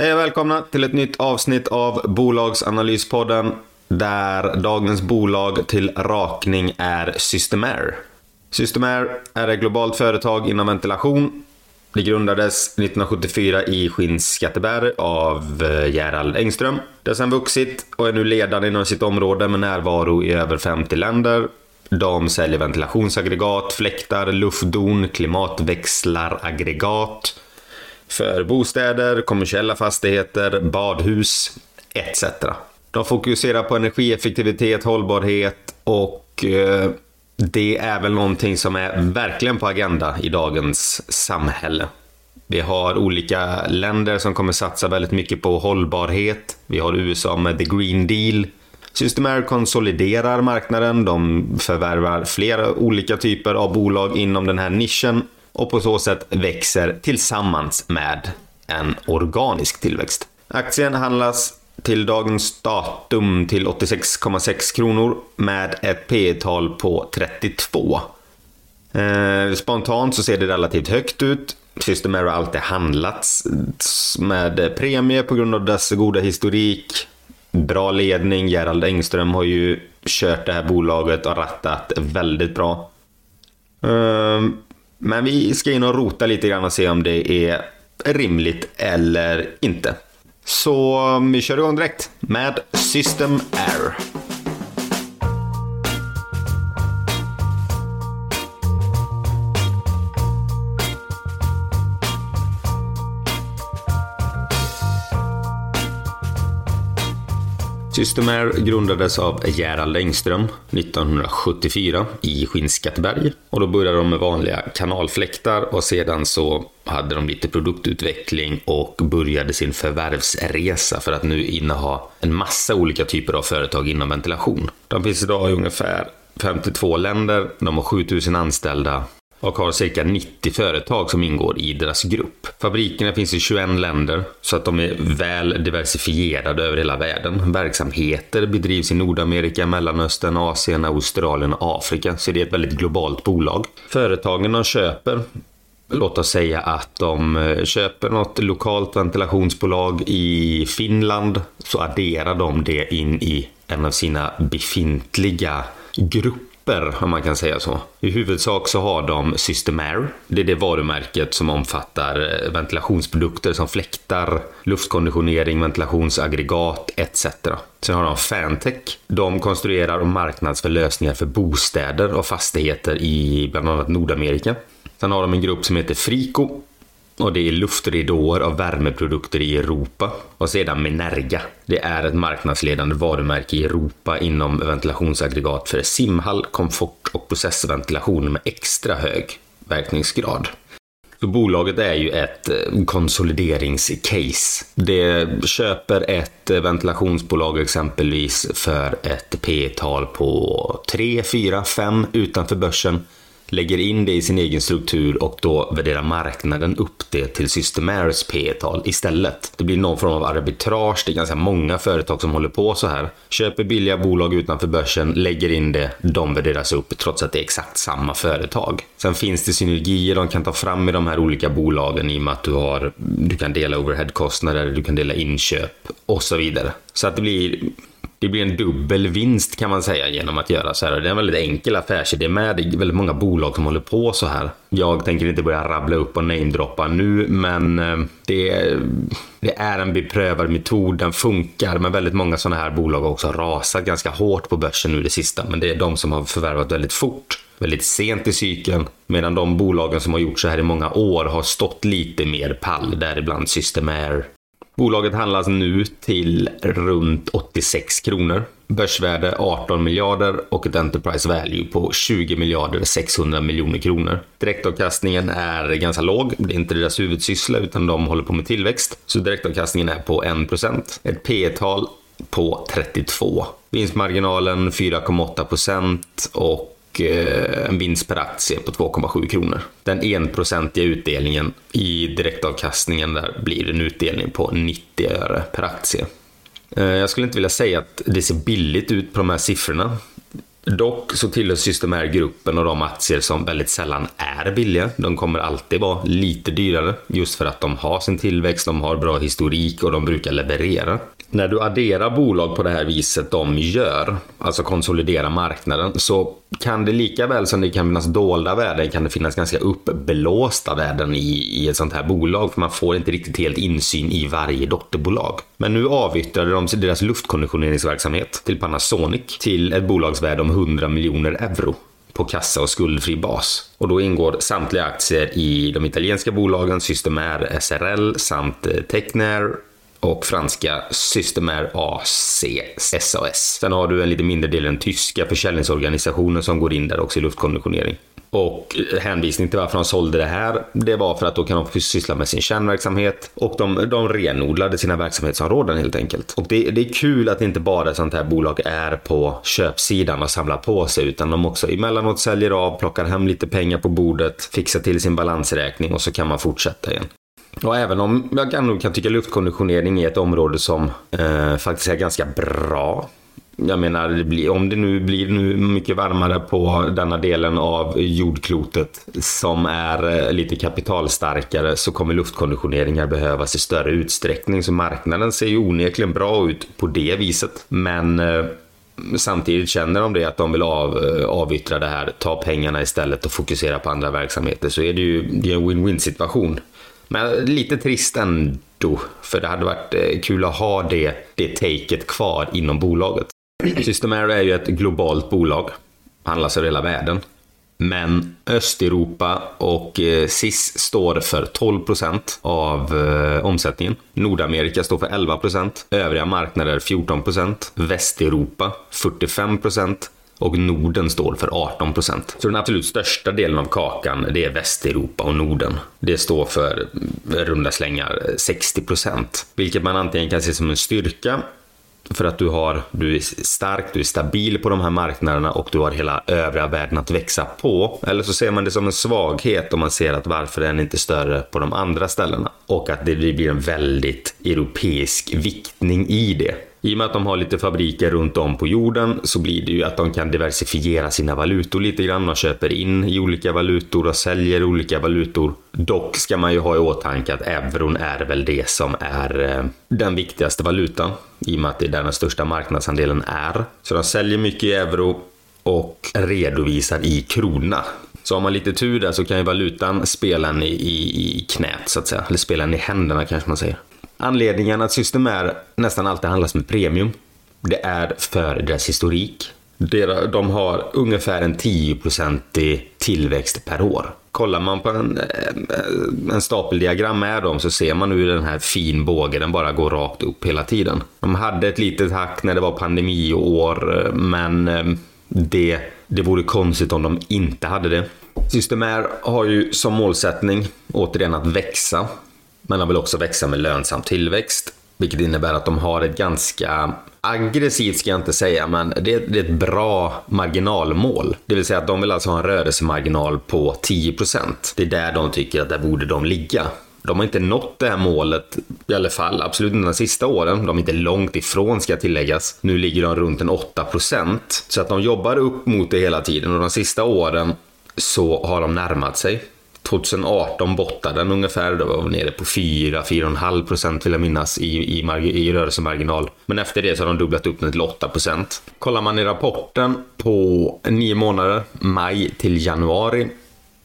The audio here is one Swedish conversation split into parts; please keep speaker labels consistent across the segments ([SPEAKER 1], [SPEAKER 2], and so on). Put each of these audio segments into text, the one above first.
[SPEAKER 1] Hej och välkomna till ett nytt avsnitt av Bolagsanalyspodden där dagens bolag till rakning är Systemair. Systemair är ett globalt företag inom ventilation. Det grundades 1974 i Skinnskatteberg av eh, Gerald Engström. Det har sedan vuxit och är nu ledande inom sitt område med närvaro i över 50 länder. De säljer ventilationsaggregat, fläktar, luftdon, klimatväxlaraggregat för bostäder, kommersiella fastigheter, badhus etc. De fokuserar på energieffektivitet, hållbarhet och eh, det är väl någonting som är verkligen på agenda i dagens samhälle. Vi har olika länder som kommer satsa väldigt mycket på hållbarhet. Vi har USA med the Green Deal. Systemair konsoliderar marknaden, de förvärvar flera olika typer av bolag inom den här nischen och på så sätt växer tillsammans med en organisk tillväxt. Aktien handlas till dagens datum till 86,6 kronor med ett P tal på 32. Eh, spontant så ser det relativt högt ut. Systemair har alltid handlats med premie på grund av dess goda historik. Bra ledning, Gerald Engström har ju kört det här bolaget och rattat väldigt bra. Eh, men vi ska in och rota lite grann och se om det är rimligt eller inte. Så vi kör igång direkt med System Air. Systemair grundades av Gerald Engström 1974 i Skinnskatteberg. Och då började de med vanliga kanalfläktar och sedan så hade de lite produktutveckling och började sin förvärvsresa för att nu inneha en massa olika typer av företag inom ventilation. De finns idag i ungefär 52 länder, de har 7000 anställda och har cirka 90 företag som ingår i deras grupp. Fabrikerna finns i 21 länder så att de är väl diversifierade över hela världen. Verksamheter bedrivs i Nordamerika, Mellanöstern, Asien, Australien och Afrika, så det är ett väldigt globalt bolag. Företagen de köper Låt oss säga att de eh, köper något lokalt ventilationsbolag i Finland så adderar de det in i en av sina befintliga grupper grupper, om man kan säga så. I huvudsak så har de Systemair. Det är det varumärket som omfattar eh, ventilationsprodukter som fläktar, luftkonditionering, ventilationsaggregat etc. Sen har de Fantech. De konstruerar och marknadsför lösningar för bostäder och fastigheter i bland annat Nordamerika. Sen har de en grupp som heter Frico och det är luftridåer av värmeprodukter i Europa. Och sedan Menerga. Det är ett marknadsledande varumärke i Europa inom ventilationsaggregat för simhall, komfort och processventilation med extra hög verkningsgrad. Så bolaget är ju ett eh, konsolideringscase. Det köper ett eh, ventilationsbolag exempelvis för ett P tal på 3, 4, 5 utanför börsen lägger in det i sin egen struktur och då värderar marknaden upp det till systemairs P tal istället. Det blir någon form av arbitrage, det är ganska många företag som håller på så här. Köper billiga bolag utanför börsen, lägger in det, de värderas upp trots att det är exakt samma företag. Sen finns det synergier de kan ta fram i de här olika bolagen i och med att du, har, du kan dela overheadkostnader, du kan dela inköp och så vidare. Så att det blir det blir en dubbel vinst kan man säga genom att göra så här. Det är en väldigt enkel affärsidé med. Det är väldigt många bolag som håller på så här. Jag tänker inte börja rabbla upp och namedroppa nu, men eh, det, det är en beprövad metod. Den funkar, men väldigt många sådana här bolag har också rasat ganska hårt på börsen nu det sista. Men det är de som har förvärvat väldigt fort väldigt sent i cykeln. Medan de bolagen som har gjort så här i många år har stått lite mer pall, däribland Systemair, Bolaget handlas nu till runt 86 kronor. Börsvärde 18 miljarder och ett Enterprise Value på 20 miljarder 600 miljoner kronor. Direktavkastningen är ganska låg. Det är inte deras huvudsyssla utan de håller på med tillväxt. Så direktavkastningen är på 1%. Ett P tal på 32. Vinstmarginalen 4,8% och Eh, en vinst per aktie på 2,7 kronor. Den enprocentiga utdelningen i direktavkastningen där blir en utdelning på 90 öre per aktie. Eh, jag skulle inte vilja säga att det ser billigt ut på de här siffrorna. Dock så tillhör Systemair-gruppen och de aktier som väldigt sällan är billiga. De kommer alltid vara lite dyrare just för att de har sin tillväxt, de har bra historik och de brukar leverera. När du adderar bolag på det här viset de gör, alltså konsolidera marknaden, så kan det lika väl som det kan finnas dolda värden kan det finnas ganska uppblåsta värden i, i ett sånt här bolag för man får inte riktigt helt insyn i varje dotterbolag. Men nu avyttrade de deras luftkonditioneringsverksamhet till Panasonic till ett bolagsvärde om 100 miljoner euro på kassa och skuldfri bas. Och då ingår samtliga aktier i de italienska bolagen Systemair SRL samt eh, Technair och franska Systemair AC SAS. Sen har du en lite mindre del den tyska försäljningsorganisationen som går in där också i luftkonditionering. Och eh, hänvisning till varför de sålde det här, det var för att då kan de syssla med sin kärnverksamhet och de, de renodlade sina verksamhetsområden helt enkelt. Och det, det är kul att inte bara sånt här bolag är på köpsidan och samlar på sig utan de också emellanåt säljer av, plockar hem lite pengar på bordet, fixar till sin balansräkning och så kan man fortsätta igen. Och även om jag kan, kan tycka luftkonditionering är ett område som eh, faktiskt är ganska bra. Jag menar, det blir, om det nu blir nu mycket varmare på denna delen av jordklotet som är eh, lite kapitalstarkare så kommer luftkonditioneringar behövas i större utsträckning. Så marknaden ser ju onekligen bra ut på det viset. Men eh, samtidigt känner de det att de vill av, eh, avyttra det här, ta pengarna istället och fokusera på andra verksamheter så är det ju det är en win-win situation. Men lite trist ändå, för det hade varit eh, kul att ha det, det taket kvar inom bolaget. Systemair är ju ett globalt bolag, handlas över hela världen. Men Östeuropa och eh, SIS står för 12% av eh, omsättningen. Nordamerika står för 11%, övriga marknader 14%, Västeuropa 45%, och Norden står för 18 procent. Så den absolut största delen av kakan, det är Västeuropa och Norden. Det står för runda slängar 60 procent, vilket man antingen kan se som en styrka för att du, har, du är stark, du är stabil på de här marknaderna och du har hela övriga världen att växa på. Eller så ser man det som en svaghet om man ser att varför den inte är större på de andra ställena. Och att det blir en väldigt europeisk viktning i det. I och med att de har lite fabriker runt om på jorden så blir det ju att de kan diversifiera sina valutor lite grann. De köper in i olika valutor och säljer olika valutor. Dock ska man ju ha i åtanke att euron är väl det som är eh, den viktigaste valutan i och med att det är där den största marknadsandelen är. Så de säljer mycket i euro och redovisar i krona. Så har man lite tur där så kan ju valutan spela en i, i, i knät så att säga. Eller spela en i händerna kanske man säger. Anledningen att Systemair nästan alltid handlas med premium, det är för deras historik. De har ungefär en 10% tillväxt per år. Kollar man på en, eh, en stapeldiagram med dem så ser man hur den här fin båge, den bara går rakt upp hela tiden. De hade ett litet hack när det var pandemiår, men eh, det, det vore konstigt om de inte hade det. Systemair har ju som målsättning, återigen, att växa. Men de vill också växa med lönsam tillväxt. Vilket innebär att de har ett ganska aggressivt ska jag inte säga, men det är, det är ett bra marginalmål. Det vill säga att de vill alltså ha en rörelsemarginal på 10%. Det är där de tycker att där borde de ligga. De har inte nått det här målet, i alla fall absolut inte de sista åren. De är inte långt ifrån ska tilläggas. Nu ligger de runt en 8%. Så att de jobbar upp mot det hela tiden och de sista åren så har de närmat sig. 2018 bottade den ungefär, då var vi nere på 4-4,5 procent vill jag minnas i, i, i rörelsemarginal. Men efter det så har de dubblat upp den till 8 procent. Kollar man i rapporten på nio månader, maj till januari,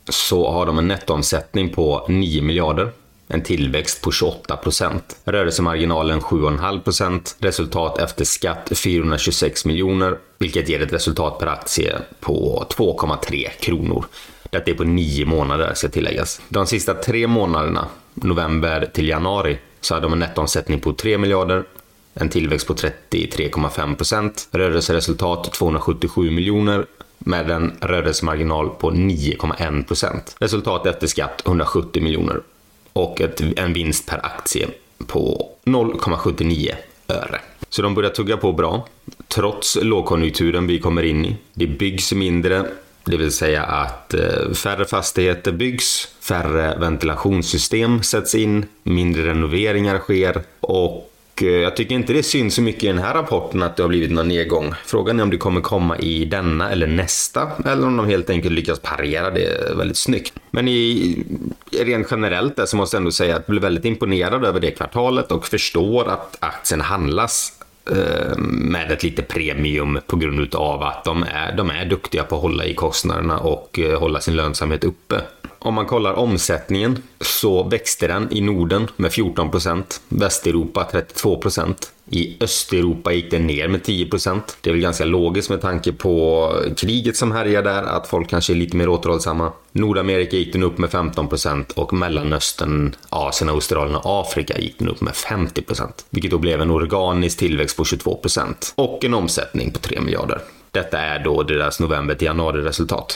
[SPEAKER 1] så har de en nettoomsättning på 9 miljarder. En tillväxt på 28 procent. Rörelsemarginalen 7,5 procent. Resultat efter skatt 426 miljoner, vilket ger ett resultat per aktie på 2,3 kronor. Detta är på nio månader ska tilläggas. De sista tre månaderna, november till januari, så hade de en nettoomsättning på 3 miljarder, en tillväxt på 33,5 procent, rörelseresultat 277 miljoner med en rörelsemarginal på 9,1 procent. Resultat efter skatt 170 miljoner och ett, en vinst per aktie på 0,79 öre. Så de börjar tugga på bra, trots lågkonjunkturen vi kommer in i. Det byggs mindre, det vill säga att eh, färre fastigheter byggs, färre ventilationssystem sätts in, mindre renoveringar sker och eh, jag tycker inte det syns så mycket i den här rapporten att det har blivit någon nedgång. Frågan är om det kommer komma i denna eller nästa, eller om de helt enkelt lyckas parera det väldigt snyggt. Men i, rent generellt där så måste jag ändå säga att jag blev väldigt imponerad över det kvartalet och förstår att aktien handlas Eh, med ett lite premium på grund av att de är, de är duktiga på att hålla i kostnaderna och eh, hålla sin lönsamhet uppe. Om man kollar omsättningen så växte den i Norden med 14% Västeuropa 32% I Östeuropa gick den ner med 10% Det är väl ganska logiskt med tanke på kriget som härjar där, att folk kanske är lite mer återhållsamma. Nordamerika gick den upp med 15% och Mellanöstern, Asien, Australien och Afrika gick den upp med 50% vilket då blev en organisk tillväxt på 22% och en omsättning på 3 miljarder. Detta är då deras november till januari resultat.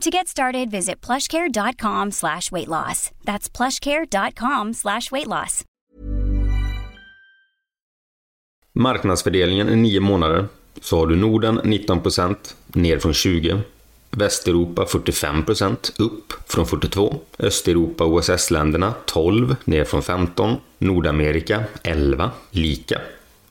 [SPEAKER 2] To get started, visit plushcare.com slash weight loss. That's plushcare.com slash weight loss.
[SPEAKER 1] Marknadsfördelningen är nio månader så har du Norden 19% ner från 20 Västeuropa 45% upp från 42 Östeuropa och OSS-länderna 12 ner från 15 Nordamerika 11 lika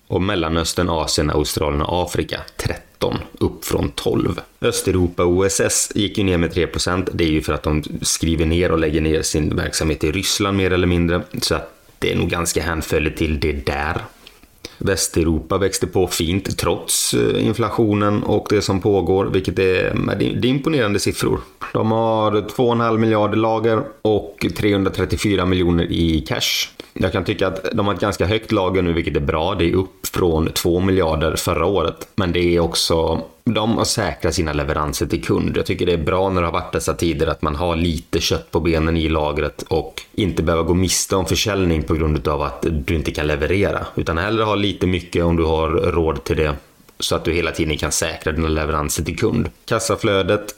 [SPEAKER 1] och Mellanöstern, Asien, Australien och Afrika 30. 13, upp från 12. Östeuropa och OSS gick ju ner med 3%. Det är ju för att de skriver ner och lägger ner sin verksamhet i Ryssland mer eller mindre. Så att det är nog ganska hänfölligt till det där. Västeuropa växte på fint trots eh, inflationen och det som pågår, vilket är, det är imponerande siffror. De har 2,5 miljarder lager och 334 miljoner i cash. Jag kan tycka att de har ett ganska högt lager nu, vilket är bra. Det är upp från 2 miljarder förra året. Men det är också de har säkrat sina leveranser till kund. Jag tycker det är bra när det har varit dessa tider att man har lite kött på benen i lagret och inte behöver gå miste om försäljning på grund av att du inte kan leverera. Utan hellre ha lite mycket om du har råd till det så att du hela tiden kan säkra dina leveranser till kund. Kassaflödet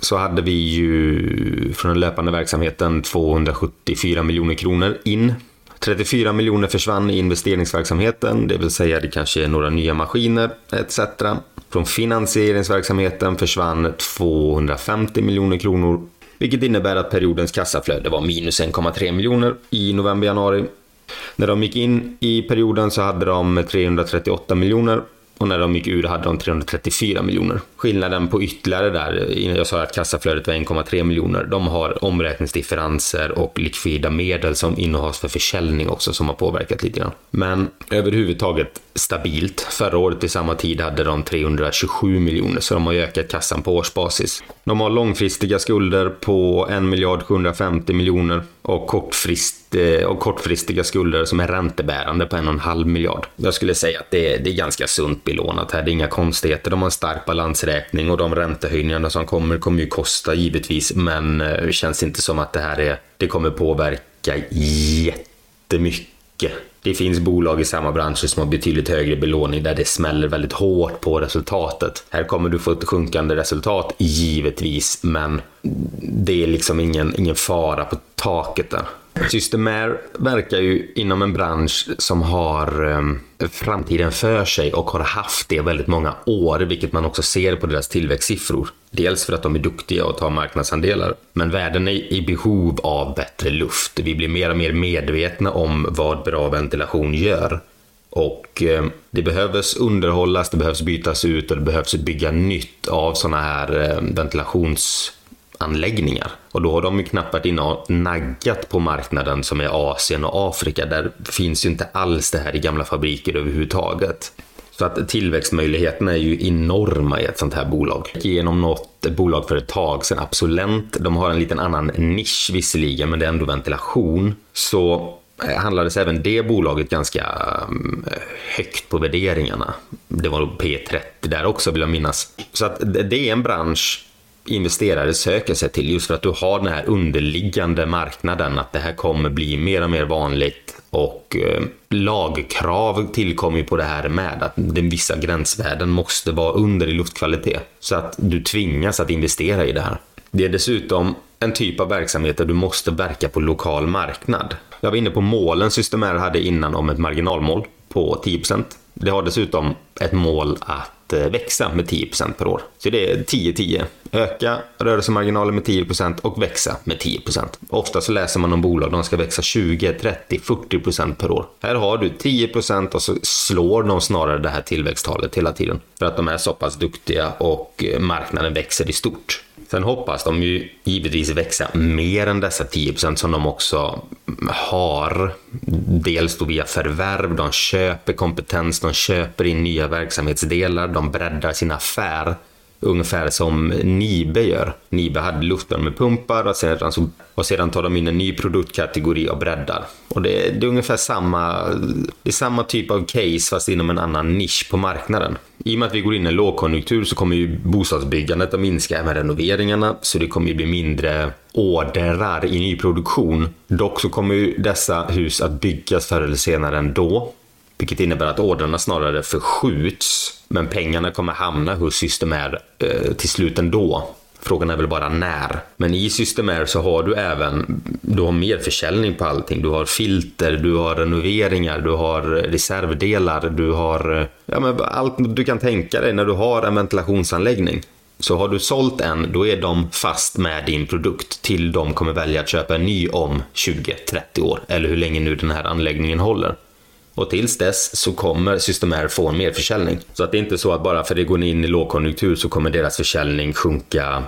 [SPEAKER 1] så hade vi ju från den löpande verksamheten 274 miljoner kronor in. 34 miljoner försvann i investeringsverksamheten, det vill säga det kanske är några nya maskiner etc. Från finansieringsverksamheten försvann 250 miljoner kronor, vilket innebär att periodens kassaflöde var minus 1,3 miljoner i november-januari. När de gick in i perioden så hade de 338 miljoner och när de gick ur hade de 334 miljoner. Skillnaden på ytterligare där, jag sa att kassaflödet var 1,3 miljoner, de har omräkningsdifferenser och likvida medel som innehas för försäljning också som har påverkat lite grann. Men överhuvudtaget stabilt. Förra året i samma tid hade de 327 miljoner så de har ökat kassan på årsbasis. De har långfristiga skulder på 1 miljard 750 miljoner och, kortfrist, Eh, och kortfristiga skulder som är räntebärande på 1,5 miljard. Jag skulle säga att det är, det är ganska sunt belånat här. Det är inga konstigheter. De har en stark balansräkning och de räntehöjningarna som kommer kommer ju kosta givetvis, men eh, det känns inte som att det här är, det kommer påverka jättemycket det finns bolag i samma branscher som har betydligt högre belåning där det smäller väldigt hårt på resultatet. Här kommer du få ett sjunkande resultat, givetvis, men det är liksom ingen, ingen fara på taket där. Systemair verkar ju inom en bransch som har um, framtiden för sig och har haft det väldigt många år, vilket man också ser på deras tillväxtsiffror. Dels för att de är duktiga och tar marknadsandelar, men världen är i behov av bättre luft. Vi blir mer och mer medvetna om vad bra ventilation gör. Och ehm, det behövs underhållas, det behövs bytas ut och det behövs bygga nytt av sådana här ehm, ventilations anläggningar. Och då har de ju knappt varit inne och naggat på marknaden som är Asien och Afrika. Där finns ju inte alls det här i gamla fabriker överhuvudtaget. Så att tillväxtmöjligheterna är ju enorma i ett sånt här bolag. Genom något bolag för ett tag sedan, Absolent, de har en liten annan nisch visserligen, men det är ändå ventilation. Så eh, handlades även det bolaget ganska eh, högt på värderingarna. Det var P30 där också vill jag minnas. Så att det är en bransch investerare söker sig till just för att du har den här underliggande marknaden att det här kommer bli mer och mer vanligt och eh, lagkrav tillkommer ju på det här med att den vissa gränsvärden måste vara under i luftkvalitet så att du tvingas att investera i det här. Det är dessutom en typ av verksamhet där du måste verka på lokal marknad. Jag var inne på målen Systemair hade innan om ett marginalmål på 10%. Det har dessutom ett mål att eh, växa med 10% per år. Så det är 10-10. Öka rörelsemarginalen med 10% och växa med 10%. Ofta så läser man om bolag, de ska växa 20, 30, 40% per år. Här har du 10% och så slår de snarare det här tillväxttalet hela tiden. För att de är så pass duktiga och eh, marknaden växer i stort. Sen hoppas de ju givetvis växa mer än dessa 10% som de också har. Dels då via förvärv, de köper kompetens, de köper in nya verksamhetsdelar, de breddar sin affär ungefär som Nibe gör. Nibe hade luftvärmepumpar och sedan, så, och sedan tar de in en ny produktkategori och breddar. Och det, det, är ungefär samma, det är samma typ av case fast inom en annan nisch på marknaden. I och med att vi går in i en lågkonjunktur så kommer ju bostadsbyggandet att minska, även renoveringarna, så det kommer ju bli mindre orderar i nyproduktion. Dock så kommer ju dessa hus att byggas förr eller senare ändå. Vilket innebär att ordrarna snarare förskjuts, men pengarna kommer hamna hos Systemair eh, till slut ändå. Frågan är väl bara när. Men i Systemair så har du även du har mer försäljning på allting. Du har filter, du har renoveringar, du har reservdelar, du har eh, ja, men allt du kan tänka dig när du har en ventilationsanläggning. Så har du sålt en, då är de fast med din produkt till de kommer välja att köpa en ny om 20-30 år. Eller hur länge nu den här anläggningen håller. Och tills dess så kommer Systemair få mer försäljning. Så att det är inte så att bara för att det går in i lågkonjunktur så kommer deras försäljning sjunka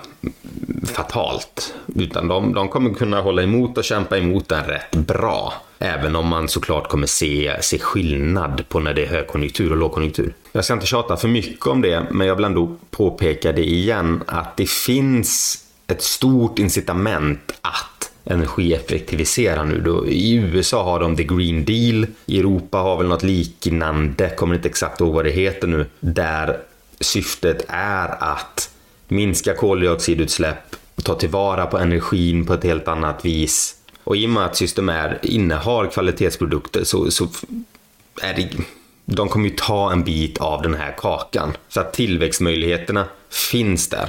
[SPEAKER 1] fatalt. Utan de, de kommer kunna hålla emot och kämpa emot den rätt bra. Även om man såklart kommer se, se skillnad på när det är högkonjunktur och lågkonjunktur. Jag ska inte tjata för mycket om det, men jag vill ändå påpeka det igen att det finns ett stort incitament att energieffektivisera nu. Då, I USA har de the green deal, i Europa har väl något liknande, kommer inte exakt ihåg vad det heter nu, där syftet är att minska koldioxidutsläpp, ta tillvara på energin på ett helt annat vis. Och i och med att Systemair innehar kvalitetsprodukter så, så är det de kommer ju ta en bit av den här kakan. Så att tillväxtmöjligheterna finns där.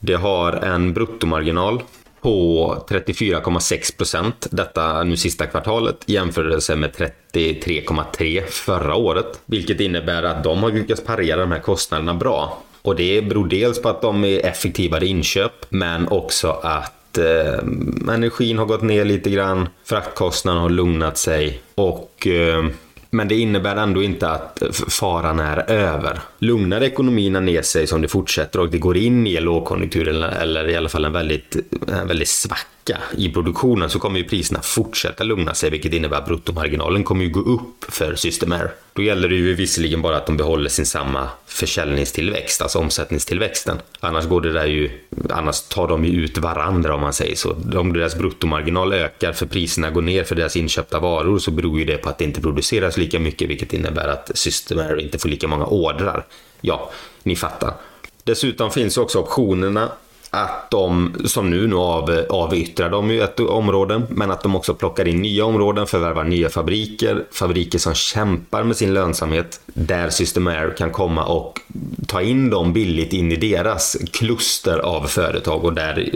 [SPEAKER 1] Det har en bruttomarginal på 34,6 procent detta nu sista kvartalet jämförelse med 33,3 förra året. Vilket innebär att de har lyckats parera de här kostnaderna bra. Och det beror dels på att de är effektivare inköp men också att eh, energin har gått ner lite grann, fraktkostnaderna har lugnat sig och eh, men det innebär ändå inte att faran är över. Lugnar ekonomierna ner sig som det fortsätter och det går in i en lågkonjunktur eller i alla fall en väldigt, en väldigt svacka i produktionen så kommer ju priserna fortsätta lugna sig vilket innebär att bruttomarginalen kommer ju gå upp för Systemair. Då gäller det ju visserligen bara att de behåller sin samma försäljningstillväxt, alltså omsättningstillväxten. Annars går det där ju, annars tar de ju ut varandra om man säger så. Om deras bruttomarginal ökar för priserna går ner för deras inköpta varor så beror ju det på att det inte produceras lika mycket vilket innebär att Systemair inte får lika många ordrar. Ja, ni fattar. Dessutom finns också optionerna att de, som nu, nu av, avyttrar de ju ett område, men att de också plockar in nya områden, förvärvar nya fabriker, fabriker som kämpar med sin lönsamhet, där Systemair kan komma och ta in dem billigt in i deras kluster av företag och där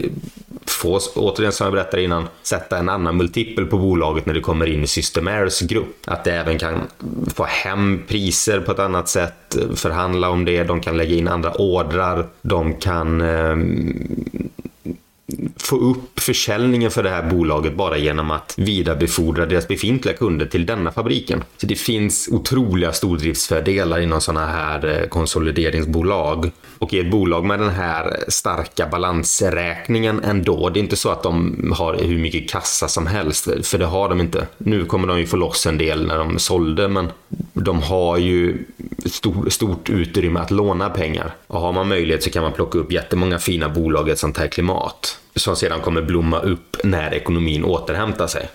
[SPEAKER 1] få, återigen som jag berättade innan, sätta en annan multipel på bolaget när det kommer in i Systemairs grupp. Att det även kan få hem priser på ett annat sätt, eh, förhandla om det, de kan lägga in andra ordrar, de kan eh, få upp försäljningen för det här bolaget bara genom att vidarebefordra deras befintliga kunder till denna fabriken. Så det finns otroliga stordriftsfördelar inom sådana här eh, konsolideringsbolag. Och i ett bolag med den här starka balansräkningen ändå, det är inte så att de har hur mycket kassa som helst, för det har de inte. Nu kommer de ju få loss en del när de sålde, men de har ju stor, stort utrymme att låna pengar. Och har man möjlighet så kan man plocka upp jättemånga fina bolag i ett sånt här klimat som sedan kommer blomma upp när ekonomin återhämtar sig.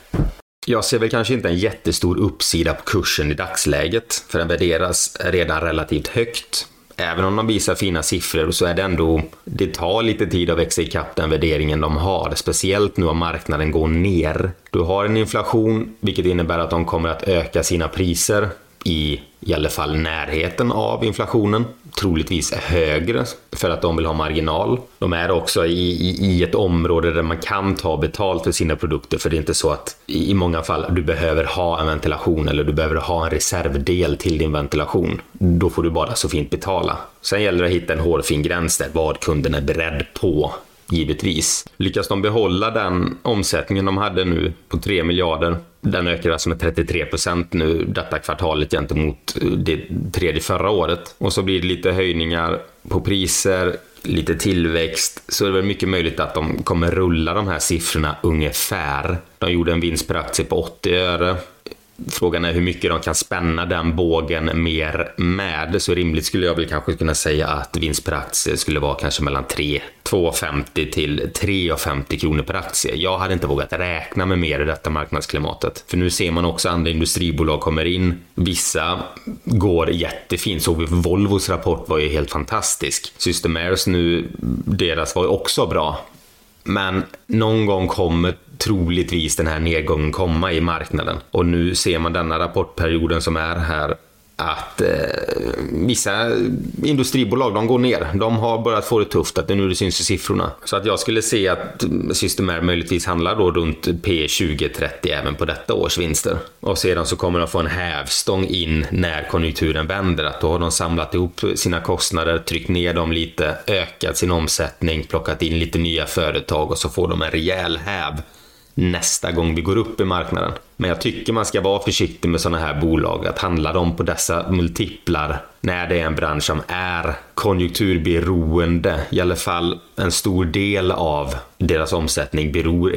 [SPEAKER 1] Jag ser väl kanske inte en jättestor uppsida på kursen i dagsläget, för den värderas redan relativt högt. Även om de visar fina siffror så är det ändå, det tar lite tid att växa ikapp den värderingen de har, speciellt nu om marknaden går ner. Du har en inflation, vilket innebär att de kommer att öka sina priser i i alla fall närheten av inflationen, troligtvis högre för att de vill ha marginal. De är också i, i, i, ett område där man kan ta betalt för sina produkter, för det är inte så att i många fall du behöver ha en ventilation eller du behöver ha en reservdel till din ventilation. Då får du bara så fint betala. Sen gäller det att hitta en hårfin gräns där vad kunden är beredd på givetvis. Lyckas de behålla den omsättningen de hade nu på 3 miljarder, den ökar alltså med 33 procent nu detta kvartalet gentemot eh, det tredje förra året. Och så blir det lite höjningar på priser, lite tillväxt, så är det väl mycket möjligt att de kommer rulla de här siffrorna ungefär. De gjorde en vinst per aktie på 80 öre Frågan är hur mycket de kan spänna den bågen mer med. Så rimligt skulle jag väl kanske kunna säga att vinst per aktie skulle vara kanske mellan 3, 2,50 till 3,50 kronor per aktie. Jag hade inte vågat räkna med mer i detta marknadsklimatet. För nu ser man också andra industribolag kommer in. Vissa går jättefint. Såg vi Volvos rapport var ju helt fantastisk. Systemairs nu, deras var ju också bra. Men någon gång kommer troligtvis den här nedgången komma i marknaden. Och nu ser man denna rapportperioden som är här att eh, vissa industribolag de går ner. De har börjat få det tufft, att det nu det syns i siffrorna. Så att jag skulle se att Systemair möjligtvis handlar då runt P20-30 även på detta års vinster. Och sedan så kommer de få en hävstång in när konjunkturen vänder. Att då har de samlat ihop sina kostnader, tryckt ner dem lite, ökat sin omsättning, plockat in lite nya företag och så får de en rejäl häv nästa gång vi går upp i marknaden. Men jag tycker man ska vara försiktig med sådana här bolag, att handla dem på dessa multiplar när det är en bransch som är konjunkturberoende. I alla fall en stor del av deras omsättning beror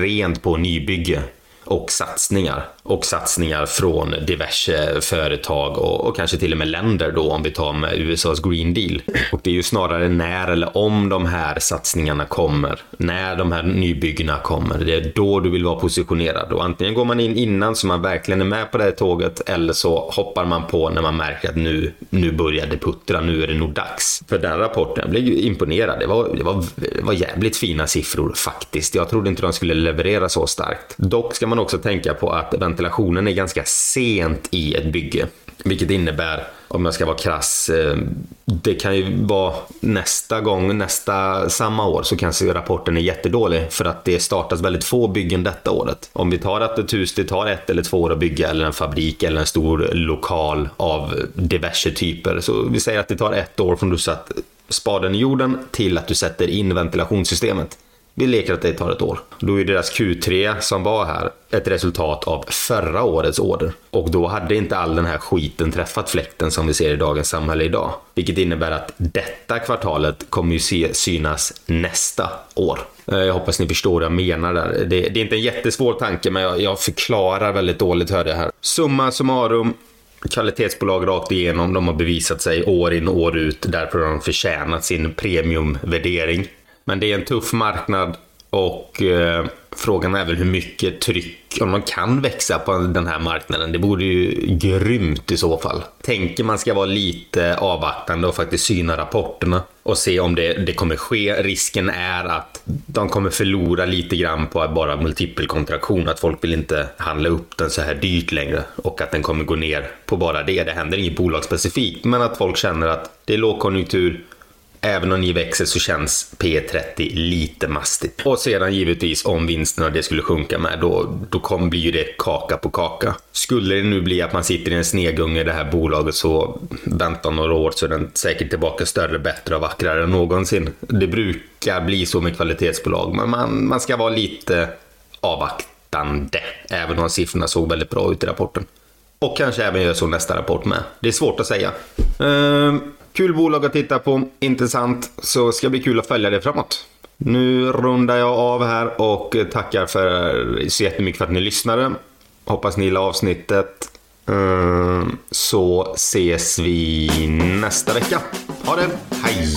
[SPEAKER 1] rent på nybygge och satsningar. Och satsningar från diverse företag och, och, kanske till och med länder då om vi tar med USAs Green Deal. Och det är ju snarare när eller om de här satsningarna kommer, när de här nybyggena kommer, det är då du vill vara positionerad. Och antingen går man in innan så man verkligen är med på det här tåget eller så hoppar man på när man märker att nu, nu börjar det puttra, nu är det nog dags. För den rapporten, jag blev ju imponerad. Det var, det var, det var jävligt fina siffror faktiskt. Jag trodde inte de skulle leverera så starkt. Dock ska man också tänka på att ventilationen är ganska sent i ett bygge. Vilket innebär, om jag ska vara krass, eh, det kan ju vara nästa gång, nästa, samma år, så kanske rapporten är jättedålig för att det startas väldigt få byggen detta året. Om vi tar att ett hus, det tar ett eller två år att bygga, eller en fabrik eller en stor lokal av diverse typer. Så vi säger att det tar ett år från du satt spaden i jorden till att du sätter in ventilationssystemet. Vi leker att det tar ett år. Då är deras Q3 som var här ett resultat av förra årets order. Och då hade inte all den här skiten träffat fläkten som vi ser i dagens samhälle idag. Vilket innebär att detta kvartalet kommer ju se, synas nästa år. Eh, jag hoppas ni förstår vad jag menar där. Det, det är inte en jättesvår tanke, men jag, jag förklarar väldigt dåligt hörde jag här. Summa summarum, kvalitetsbolag rakt igenom. De har bevisat sig år in och år ut. Därför har de förtjänat sin premiumvärdering. Men det är en tuff marknad och eh, frågan är väl hur mycket tryck, om man kan växa på den här marknaden. Det vore ju grymt i så fall. Tänker man ska vara lite avvaktande och faktiskt syna rapporterna och se om det, det kommer ske. Risken är att de kommer förlora lite grann på bara multipelkontraktion, att folk vill inte handla upp den så här dyrt längre och att den kommer gå ner på bara det. Det händer inget bolag specifikt, men att folk känner att det är lågkonjunktur, Även om ni växer så känns P30 lite mastigt. Och sedan givetvis om vinsterna det skulle sjunka med, då, då kommer blir det kaka på kaka. Skulle det nu bli att man sitter i en snegunge i det här bolaget så vänta några år så är den säkert tillbaka större, bättre och vackrare än någonsin. Det brukar bli så med kvalitetsbolag, men man, man ska vara lite avvaktande. Även om siffrorna såg väldigt bra ut i rapporten. Och kanske även gör så nästa rapport med. Det är svårt att säga. Ehm, Kul bolag att titta på, intressant, så ska bli kul att följa det framåt. Nu rundar jag av här och tackar för så jättemycket för att ni lyssnade. Hoppas ni gillar avsnittet. Eh, så ses vi nästa vecka. Ha det, hej!